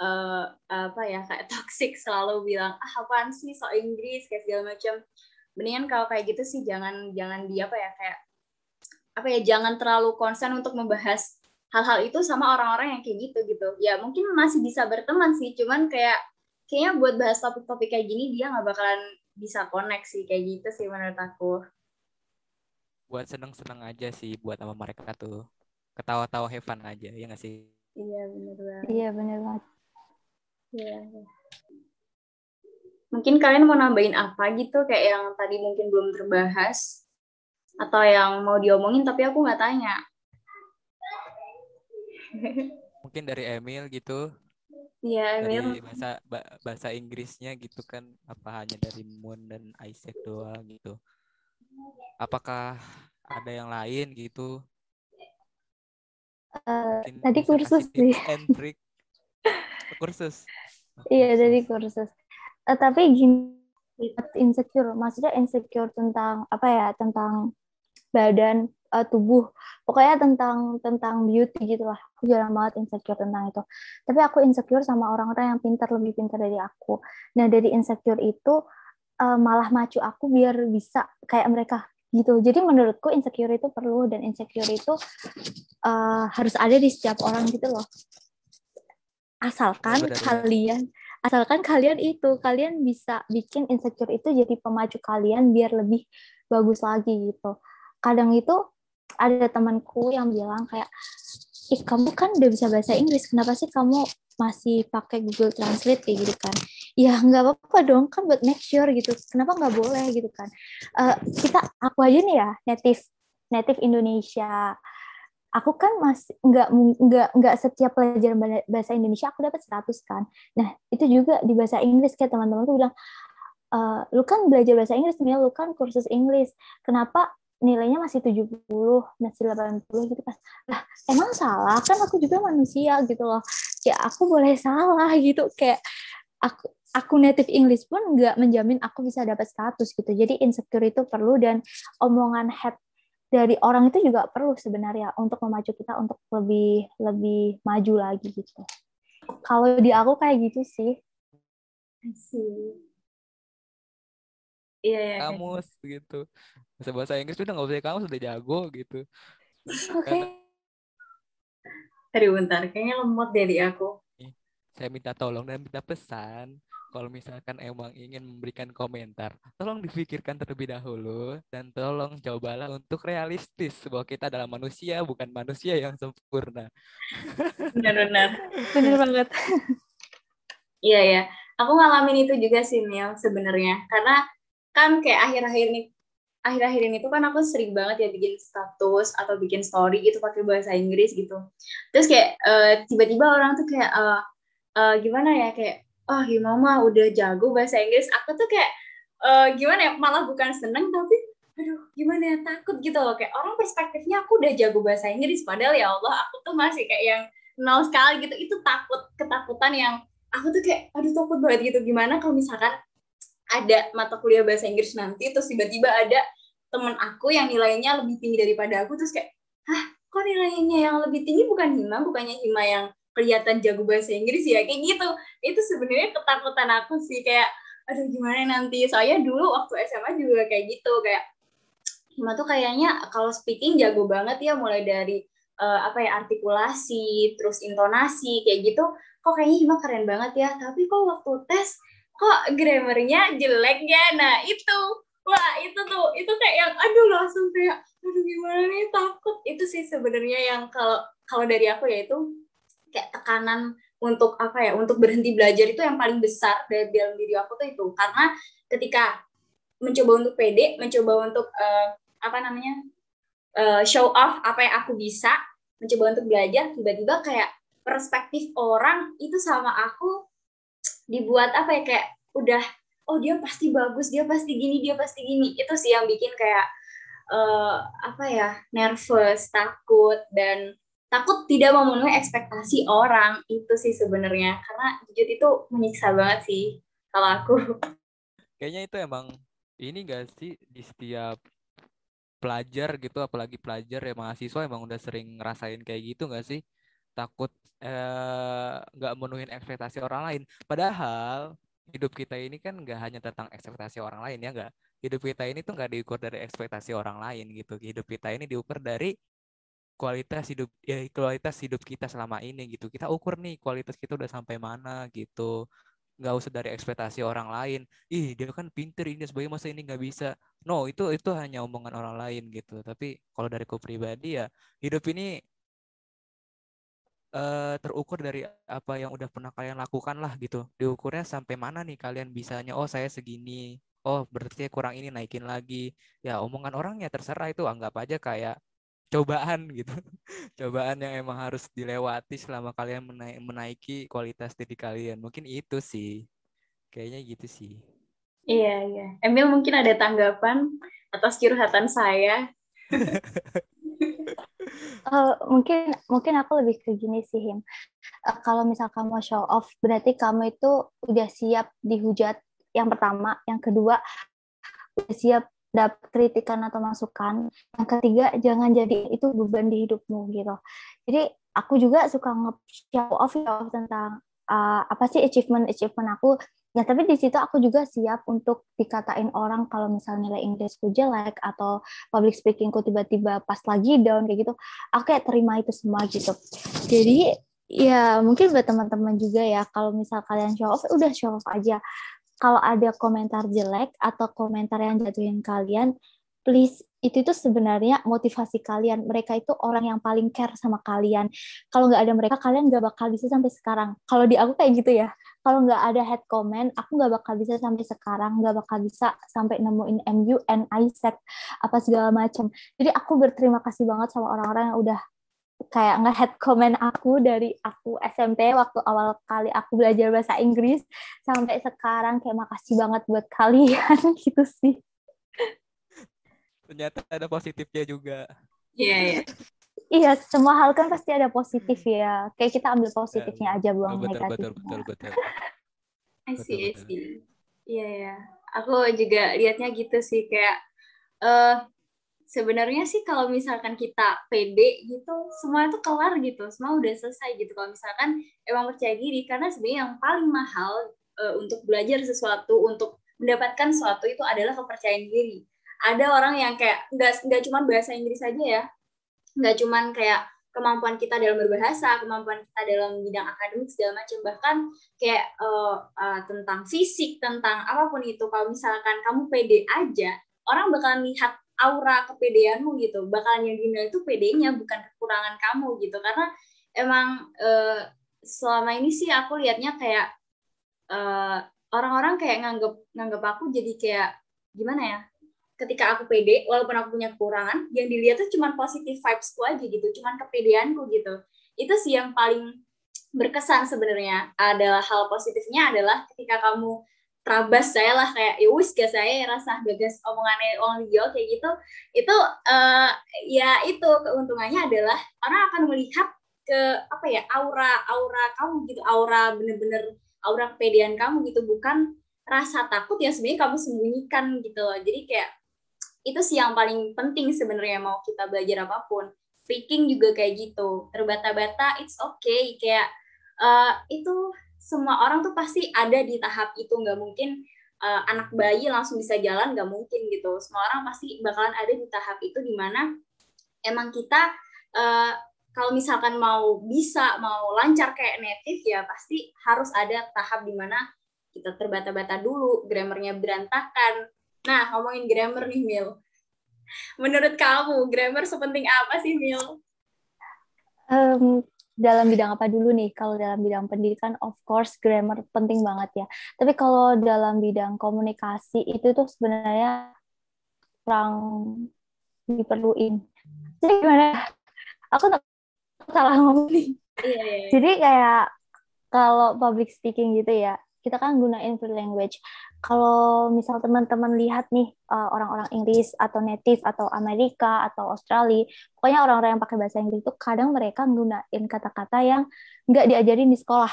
uh, apa ya kayak toxic selalu bilang ah apaan sih so Inggris kayak segala macam mendingan kalau kayak gitu sih jangan jangan di apa ya kayak apa ya jangan terlalu konsen untuk membahas hal-hal itu sama orang-orang yang kayak gitu gitu. Ya mungkin masih bisa berteman sih cuman kayak kayaknya buat bahas topik-topik kayak gini dia nggak bakalan bisa koneksi kayak gitu sih menurut aku. Buat seneng-seneng aja sih buat sama mereka tuh. Ketawa-tawa have fun aja ya nggak sih? Iya benar banget. Iya benar banget. Iya, iya mungkin kalian mau nambahin apa gitu kayak yang tadi mungkin belum terbahas atau yang mau diomongin tapi aku nggak tanya mungkin dari Emil gitu Iya, Emil. Dari bahasa bahasa Inggrisnya gitu kan apa hanya dari Moon dan Isaac doang gitu. Apakah ada yang lain gitu? Uh, tadi kursus sih. kursus. Iya, dari kursus uh, tapi gini insecure maksudnya insecure tentang apa ya tentang badan uh, tubuh pokoknya tentang tentang beauty gitu lah aku jarang banget insecure tentang itu. Tapi aku insecure sama orang-orang yang pintar lebih pintar dari aku. Nah dari insecure itu uh, malah macu aku biar bisa kayak mereka gitu. Jadi menurutku insecure itu perlu dan insecure itu uh, harus ada di setiap orang gitu loh. Asalkan kalian asalkan kalian itu kalian bisa bikin insecure itu jadi pemacu kalian biar lebih bagus lagi gitu. Kadang itu ada temanku yang bilang kayak ih kamu kan udah bisa bahasa Inggris kenapa sih kamu masih pakai Google Translate? Kayak gitu kan. Ya nggak apa-apa dong kan buat make sure gitu. Kenapa nggak boleh? Gitu kan. Uh, kita aku aja nih ya native native Indonesia aku kan masih nggak nggak nggak setiap pelajaran bahasa Indonesia aku dapat 100 kan. Nah, itu juga di bahasa Inggris kayak teman-teman tuh bilang e, lu kan belajar bahasa Inggris nih, lu kan kursus Inggris. Kenapa nilainya masih 70, masih 80 gitu kan. Lah, emang salah kan aku juga manusia gitu loh. Ya aku boleh salah gitu kayak aku aku native English pun nggak menjamin aku bisa dapat status gitu. Jadi insecure itu perlu dan omongan head dari orang itu juga perlu sebenarnya untuk memacu kita untuk lebih lebih maju lagi gitu. Kalau di aku kayak gitu sih. Iya, iya. Kamus gitu. Bahasa bahasa Inggris udah nggak usah kamu sudah jago gitu. Oke. Okay. Aduh bentar, kayaknya lemot deh di aku. Saya minta tolong dan minta pesan kalau misalkan emang ingin memberikan komentar, tolong dipikirkan terlebih dahulu dan tolong cobalah untuk realistis bahwa kita adalah manusia bukan manusia yang sempurna. Benar-benar. Benar banget. Iya ya, aku ngalamin itu juga sih Mil sebenarnya karena kan kayak akhir-akhir ini akhir-akhir ini tuh kan aku sering banget ya bikin status atau bikin story gitu pakai bahasa Inggris gitu. Terus kayak uh, tiba-tiba orang tuh kayak uh, uh, gimana ya kayak oh gimana mah udah jago bahasa Inggris. Aku tuh kayak uh, gimana ya malah bukan seneng tapi aduh gimana ya takut gitu loh. Kayak orang perspektifnya aku udah jago bahasa Inggris padahal ya Allah aku tuh masih kayak yang nol sekali gitu. Itu takut ketakutan yang aku tuh kayak aduh takut banget gitu. Gimana kalau misalkan ada mata kuliah bahasa Inggris nanti terus tiba-tiba ada temen aku yang nilainya lebih tinggi daripada aku terus kayak hah kok nilainya yang lebih tinggi? Bukan Hima bukannya Hima yang kelihatan jago bahasa Inggris ya kayak gitu. Itu sebenarnya ketakutan aku sih kayak aduh gimana nanti? Saya dulu waktu SMA juga kayak gitu kayak Hima tuh kayaknya kalau speaking jago banget ya mulai dari uh, apa ya artikulasi terus intonasi kayak gitu. Kok kayaknya Hima keren banget ya tapi kok waktu tes kok grammarnya jelek ya? Nah itu. Wah itu tuh itu kayak yang aduh langsung kayak aduh gimana nih takut. Itu sih sebenarnya yang kalau kalau dari aku ya itu kayak tekanan untuk apa ya untuk berhenti belajar itu yang paling besar dari dalam diri aku tuh itu. Karena ketika mencoba untuk pede mencoba untuk uh, apa namanya uh, show off apa yang aku bisa mencoba untuk belajar tiba-tiba kayak perspektif orang itu sama aku dibuat apa ya kayak udah oh dia pasti bagus dia pasti gini dia pasti gini. Itu sih yang bikin kayak uh, apa ya nervous takut dan takut tidak memenuhi ekspektasi orang itu sih sebenarnya. Karena jujur itu menyiksa banget sih kalau aku. Kayaknya itu emang ini gak sih di setiap pelajar gitu apalagi pelajar ya mahasiswa emang udah sering ngerasain kayak gitu gak sih? Takut eh, nggak eh, menuhin ekspektasi orang lain. Padahal hidup kita ini kan nggak hanya tentang ekspektasi orang lain ya nggak? Hidup kita ini tuh nggak diukur dari ekspektasi orang lain gitu. Hidup kita ini diukur dari kualitas hidup ya kualitas hidup kita selama ini gitu. Kita ukur nih kualitas kita udah sampai mana gitu. Nggak usah dari ekspektasi orang lain. Ih dia kan pinter ini sebagai masa ini nggak bisa? No itu itu hanya omongan orang lain gitu. Tapi kalau dari ku pribadi ya hidup ini uh, terukur dari apa yang udah pernah kalian lakukan lah gitu. Diukurnya sampai mana nih kalian bisanya? Oh saya segini. Oh berarti kurang ini naikin lagi. Ya omongan orangnya terserah itu. Anggap aja kayak cobaan gitu. Cobaan yang emang harus dilewati selama kalian menaik, menaiki kualitas diri kalian. Mungkin itu sih. Kayaknya gitu sih. Iya iya. Emil mungkin ada tanggapan atas curhatan saya? Uh, mungkin mungkin aku lebih ke gini sih Him. Uh, kalau misal kamu show off berarti kamu itu udah siap dihujat yang pertama. Yang kedua udah siap dapat kritikan atau masukan. Yang ketiga, jangan jadi itu beban di hidupmu gitu. Jadi aku juga suka nge-show off, show tentang uh, apa sih achievement achievement aku. Ya tapi di situ aku juga siap untuk dikatain orang kalau misalnya nilai Inggrisku jelek atau public speakingku tiba-tiba pas lagi down kayak gitu. Aku kayak terima itu semua gitu. Jadi ya mungkin buat teman-teman juga ya kalau misal kalian show off udah show off aja kalau ada komentar jelek atau komentar yang jatuhin kalian, please itu itu sebenarnya motivasi kalian. Mereka itu orang yang paling care sama kalian. Kalau nggak ada mereka, kalian nggak bakal bisa sampai sekarang. Kalau di aku kayak gitu ya. Kalau nggak ada head comment, aku nggak bakal bisa sampai sekarang. Nggak bakal bisa sampai nemuin MU, and ISEC, apa segala macam. Jadi aku berterima kasih banget sama orang-orang yang udah kayak nge-head comment aku dari aku SMP waktu awal kali aku belajar bahasa Inggris sampai sekarang kayak makasih banget buat kalian gitu sih. Ternyata ada positifnya juga. Iya, yeah, iya. Yeah. Iya, semua hal kan pasti ada positif ya. Kayak kita ambil positifnya aja buang betul, negatif. Betul, betul, betul, betul. I see, I see. Iya ya. Aku juga lihatnya gitu sih kayak uh, sebenarnya sih kalau misalkan kita pede gitu, semua itu kelar gitu, semua udah selesai gitu. Kalau misalkan emang percaya diri, karena sebenarnya yang paling mahal uh, untuk belajar sesuatu, untuk mendapatkan sesuatu itu adalah kepercayaan diri. Ada orang yang kayak nggak nggak cuma bahasa Inggris saja ya, nggak cuma kayak kemampuan kita dalam berbahasa, kemampuan kita dalam bidang akademik segala macam bahkan kayak uh, uh, tentang fisik, tentang apa pun itu kalau misalkan kamu pede aja, orang bakalan lihat aura kepedeanmu gitu, bakalan yang dinilai itu pedenya bukan kekurangan kamu gitu karena emang uh, selama ini sih aku lihatnya kayak orang-orang uh, kayak nganggep nganggep aku jadi kayak gimana ya ketika aku pede, walaupun aku punya kekurangan, yang dilihat tuh cuma positif vibesku aja gitu, cuma kepedeanku gitu. Itu sih yang paling berkesan sebenarnya. Adalah hal positifnya adalah ketika kamu terabas saya lah kayak ya wis gak saya rasa gagas omongannya orang dia kayak gitu. Itu uh, ya itu keuntungannya adalah orang akan melihat ke apa ya aura aura kamu gitu aura bener-bener aura kepedean kamu gitu bukan rasa takut yang sebenarnya kamu sembunyikan gitu loh. Jadi kayak itu sih yang paling penting sebenarnya mau kita belajar apa pun. Speaking juga kayak gitu terbata-bata it's okay kayak uh, itu semua orang tuh pasti ada di tahap itu nggak mungkin uh, anak bayi langsung bisa jalan nggak mungkin gitu semua orang pasti bakalan ada di tahap itu di mana emang kita uh, kalau misalkan mau bisa mau lancar kayak native ya pasti harus ada tahap di mana kita terbata-bata dulu grammarnya berantakan Nah, ngomongin grammar nih, Mil. Menurut kamu, grammar sepenting apa sih, Mil? Um, dalam bidang apa dulu nih? Kalau dalam bidang pendidikan, of course, grammar penting banget ya. Tapi kalau dalam bidang komunikasi, itu tuh sebenarnya kurang diperluin. Jadi gimana? Aku tak salah ngomong nih. Iya, iya, iya. Jadi kayak kalau public speaking gitu ya, kita kan gunain free language kalau misal teman-teman lihat nih uh, orang-orang Inggris atau native atau Amerika atau Australia, pokoknya orang-orang yang pakai bahasa Inggris itu kadang mereka menggunakan kata-kata yang nggak diajarin di sekolah.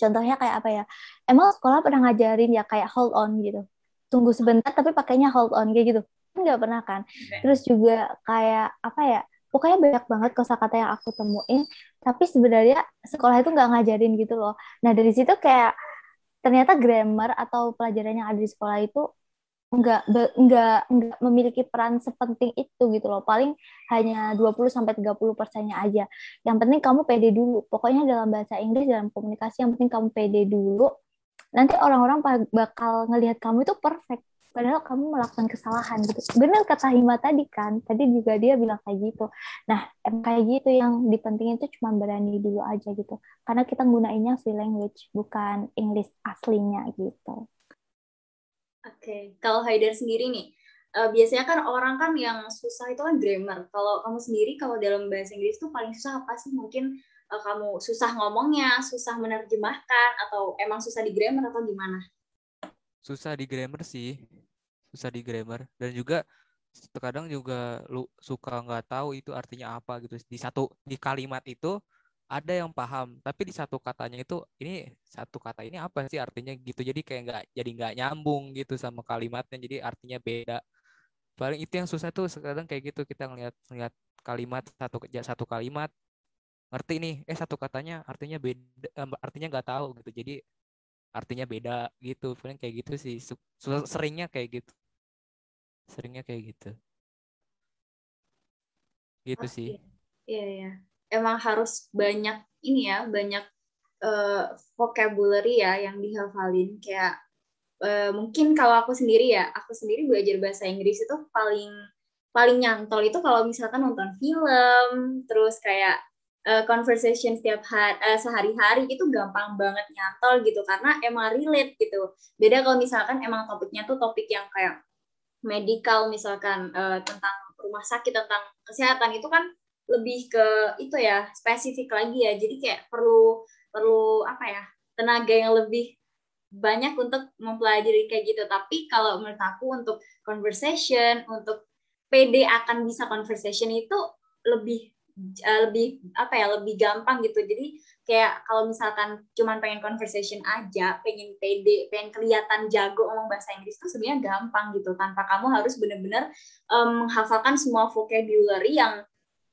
Contohnya kayak apa ya? Emang sekolah pernah ngajarin ya kayak hold on gitu. Tunggu sebentar tapi pakainya hold on kayak gitu. Nggak pernah kan? Terus juga kayak apa ya? Pokoknya banyak banget kosakata yang aku temuin, tapi sebenarnya sekolah itu nggak ngajarin gitu loh. Nah dari situ kayak ternyata grammar atau pelajaran yang ada di sekolah itu nggak nggak nggak memiliki peran sepenting itu gitu loh. Paling hanya 20 sampai 30 persennya aja. Yang penting kamu pede dulu. Pokoknya dalam bahasa Inggris dalam komunikasi yang penting kamu pede dulu. Nanti orang-orang bakal ngelihat kamu itu perfect padahal kamu melakukan kesalahan gitu. Benar kata Hima tadi kan tadi juga dia bilang kayak gitu. Nah kayak gitu yang dipentingin itu cuma berani dulu aja gitu. Karena kita gunainnya free language bukan English aslinya gitu. Oke okay. kalau Haidar sendiri nih uh, biasanya kan orang kan yang susah itu kan grammar. Kalau kamu sendiri kalau dalam bahasa Inggris tuh paling susah apa sih? Mungkin uh, kamu susah ngomongnya susah menerjemahkan atau emang susah di grammar atau gimana susah di grammar sih. Susah di grammar. Dan juga terkadang juga lu suka nggak tahu itu artinya apa gitu. Di satu di kalimat itu ada yang paham tapi di satu katanya itu ini satu kata ini apa sih artinya? gitu. Jadi kayak nggak jadi nggak nyambung gitu sama kalimatnya. Jadi artinya beda. Paling itu yang susah tuh sekarang kayak gitu. Kita ngeliat ngeliat kalimat satu satu kalimat ngerti nih eh satu katanya artinya beda eh, artinya nggak tahu gitu. Jadi artinya beda gitu. Paling kayak gitu sih. Seringnya kayak gitu. Seringnya kayak gitu. Gitu oh, sih. iya. Iya emang harus banyak ini ya banyak uh, vocabulary ya yang dihafalin. Kayak uh, mungkin kalau aku sendiri ya aku sendiri belajar bahasa Inggris itu paling paling nyantol itu kalau misalkan nonton film terus kayak uh, conversation setiap hari uh, sehari-hari itu gampang banget nyantol gitu karena emang relate gitu. Beda kalau misalkan emang topiknya tuh topik yang kayak medical misalkan uh, tentang rumah sakit tentang kesehatan itu kan lebih ke itu ya spesifik lagi ya. Jadi kayak perlu perlu apa ya tenaga yang lebih banyak untuk mempelajari kayak gitu. Tapi kalau menurut aku untuk conversation, untuk PD akan bisa conversation itu lebih uh, lebih apa ya lebih gampang gitu. Jadi kayak kalau misalkan cuman pengen conversation aja, pengen pede, pengen kelihatan jago ngomong bahasa Inggris itu sebenarnya gampang gitu. Tanpa kamu harus bener-bener um, menghafalkan semua vocabulary yang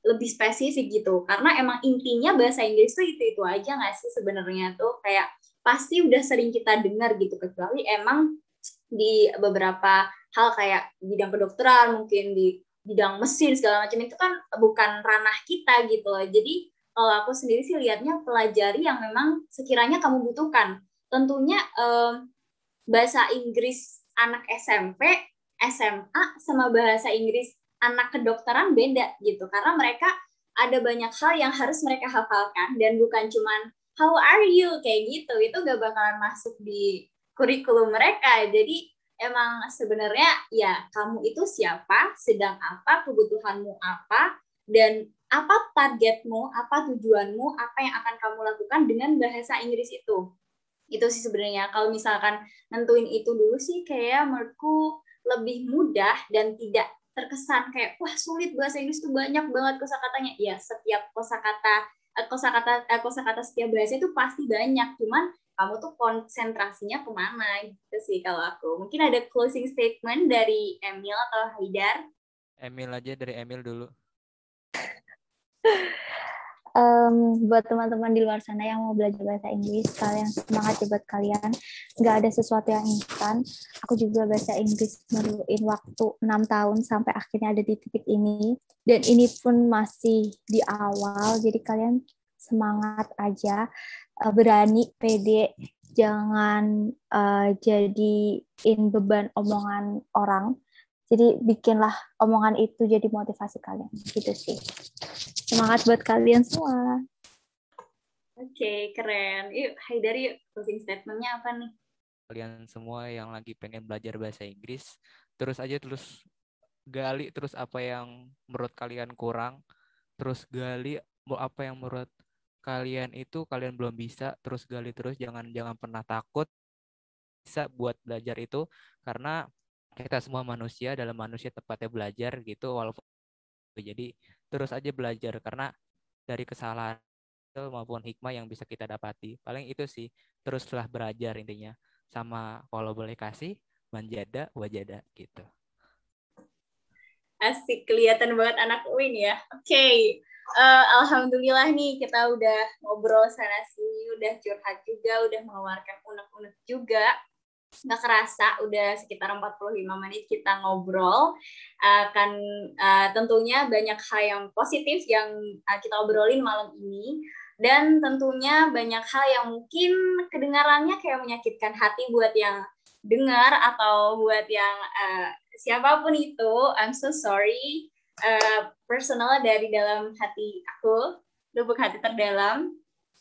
lebih spesifik gitu. Karena emang intinya bahasa Inggris tuh itu itu aja nggak sih sebenarnya tuh? Kayak pasti udah sering kita dengar gitu kecuali emang di beberapa hal kayak bidang kedokteran mungkin di bidang mesin segala macam itu kan bukan ranah kita gitu loh. Jadi kalau aku sendiri sih lihatnya pelajari yang memang sekiranya kamu butuhkan. Tentunya eh, bahasa Inggris anak SMP, SMA sama bahasa Inggris anak kedokteran beda gitu. Karena mereka ada banyak hal yang harus mereka hafalkan dan bukan cuman how are you? kayak gitu. Itu gak bakalan masuk di kurikulum mereka. Jadi emang sebenarnya ya kamu itu siapa sedang apa kebutuhanmu apa dan apa targetmu, apa tujuanmu, apa yang akan kamu lakukan dengan bahasa Inggris itu. Itu sih sebenarnya. Kalau misalkan nentuin itu dulu sih kayak menurutku lebih mudah dan tidak terkesan kayak wah sulit bahasa Inggris itu banyak banget kosakatanya. Ya, setiap kosakata eh, kosakata eh, kosakata setiap bahasa itu pasti banyak. Cuman kamu tuh konsentrasinya ke mana gitu sih kalau aku. Mungkin ada closing statement dari Emil atau Haidar. Emil aja dari Emil dulu um, buat teman-teman di luar sana yang mau belajar bahasa Inggris, kalian semangat ya buat kalian. Nggak ada sesuatu yang instan. Aku juga bahasa Inggris memerlukan waktu enam tahun sampai akhirnya ada di titik ini. Dan ini pun masih di awal, jadi kalian semangat aja, uh, berani, pede, jangan uh, jadiin beban omongan orang jadi bikinlah omongan itu jadi motivasi kalian. Gitu sih. Semangat buat kalian semua. Oke, okay, keren. Yuk, Haidar yuk, closing statementnya apa nih? Kalian semua yang lagi pengen belajar bahasa Inggris, terus aja terus gali terus apa yang menurut kalian kurang, terus gali apa yang menurut kalian itu kalian belum bisa, terus gali terus jangan jangan pernah takut bisa buat belajar itu karena kita semua manusia dalam manusia tepatnya belajar gitu walaupun jadi terus aja belajar karena dari kesalahan maupun hikmah yang bisa kita dapati. Paling itu sih teruslah belajar intinya sama kalau boleh kasih manjada wajada gitu asik kelihatan banget anak Uin ya. Oke okay. uh, eh, alhamdulillah nih kita udah ngobrol sana sini udah curhat juga udah mengeluarkan unek-unek juga. Nggak kerasa udah sekitar 45 menit kita ngobrol. Akan uh, tentunya banyak hal yang positif yang uh, kita obrolin malam ini. Dan tentunya banyak hal yang mungkin kedengarannya kayak menyakitkan hati buat yang dengar atau buat yang uh, siapa pun itu I'm so sorry uh, personal dari dalam hati aku lubuk hati terdalam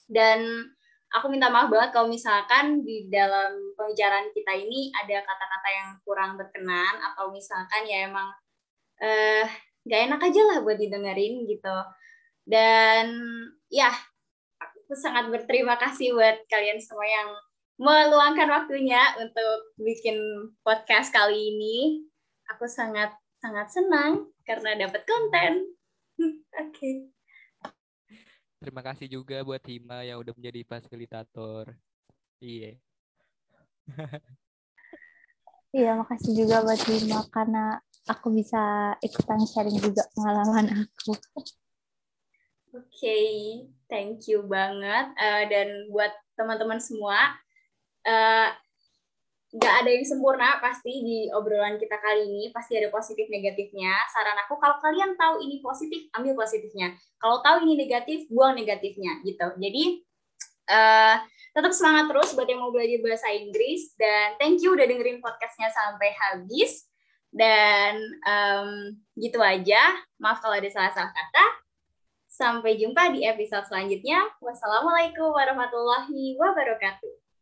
dan aku minta maaf banget kalau misalkan di dalam pembicaraan kita ini ada kata-kata yang kurang berkenan atau misalkan ya emang eh gak enak aja lah buat didengerin gitu. Dan ya, aku sangat berterima kasih buat kalian semua yang meluangkan waktunya untuk bikin podcast kali ini. Aku sangat sangat senang karena dapat konten. Oke. okay. Terima kasih juga buat Hima yang udah menjadi fasilitator. Iya. iya, makasih juga buat Hima karena aku bisa ikutan sharing juga pengalaman aku. Oke, okay, thank you banget. Uh, dan buat teman-teman semua, uh, nggak ada yang sempurna pasti di obrolan kita kali ini. Pasti ada positif negatifnya. Saran aku kalau kalian tahu ini positif ambil positifnya. Kalau tahu ini negatif buang negatifnya gitu. Jadi uh, tetap semangat terus buat yang mau belajar bahasa Inggris. Dan thank you udah dengerin podcastnya sampai habis. Dan um, gitu aja. Maaf kalau ada salah-salah kata. Sampai jumpa di episode selanjutnya. Wassalamualaikum warahmatullahi wabarakatuh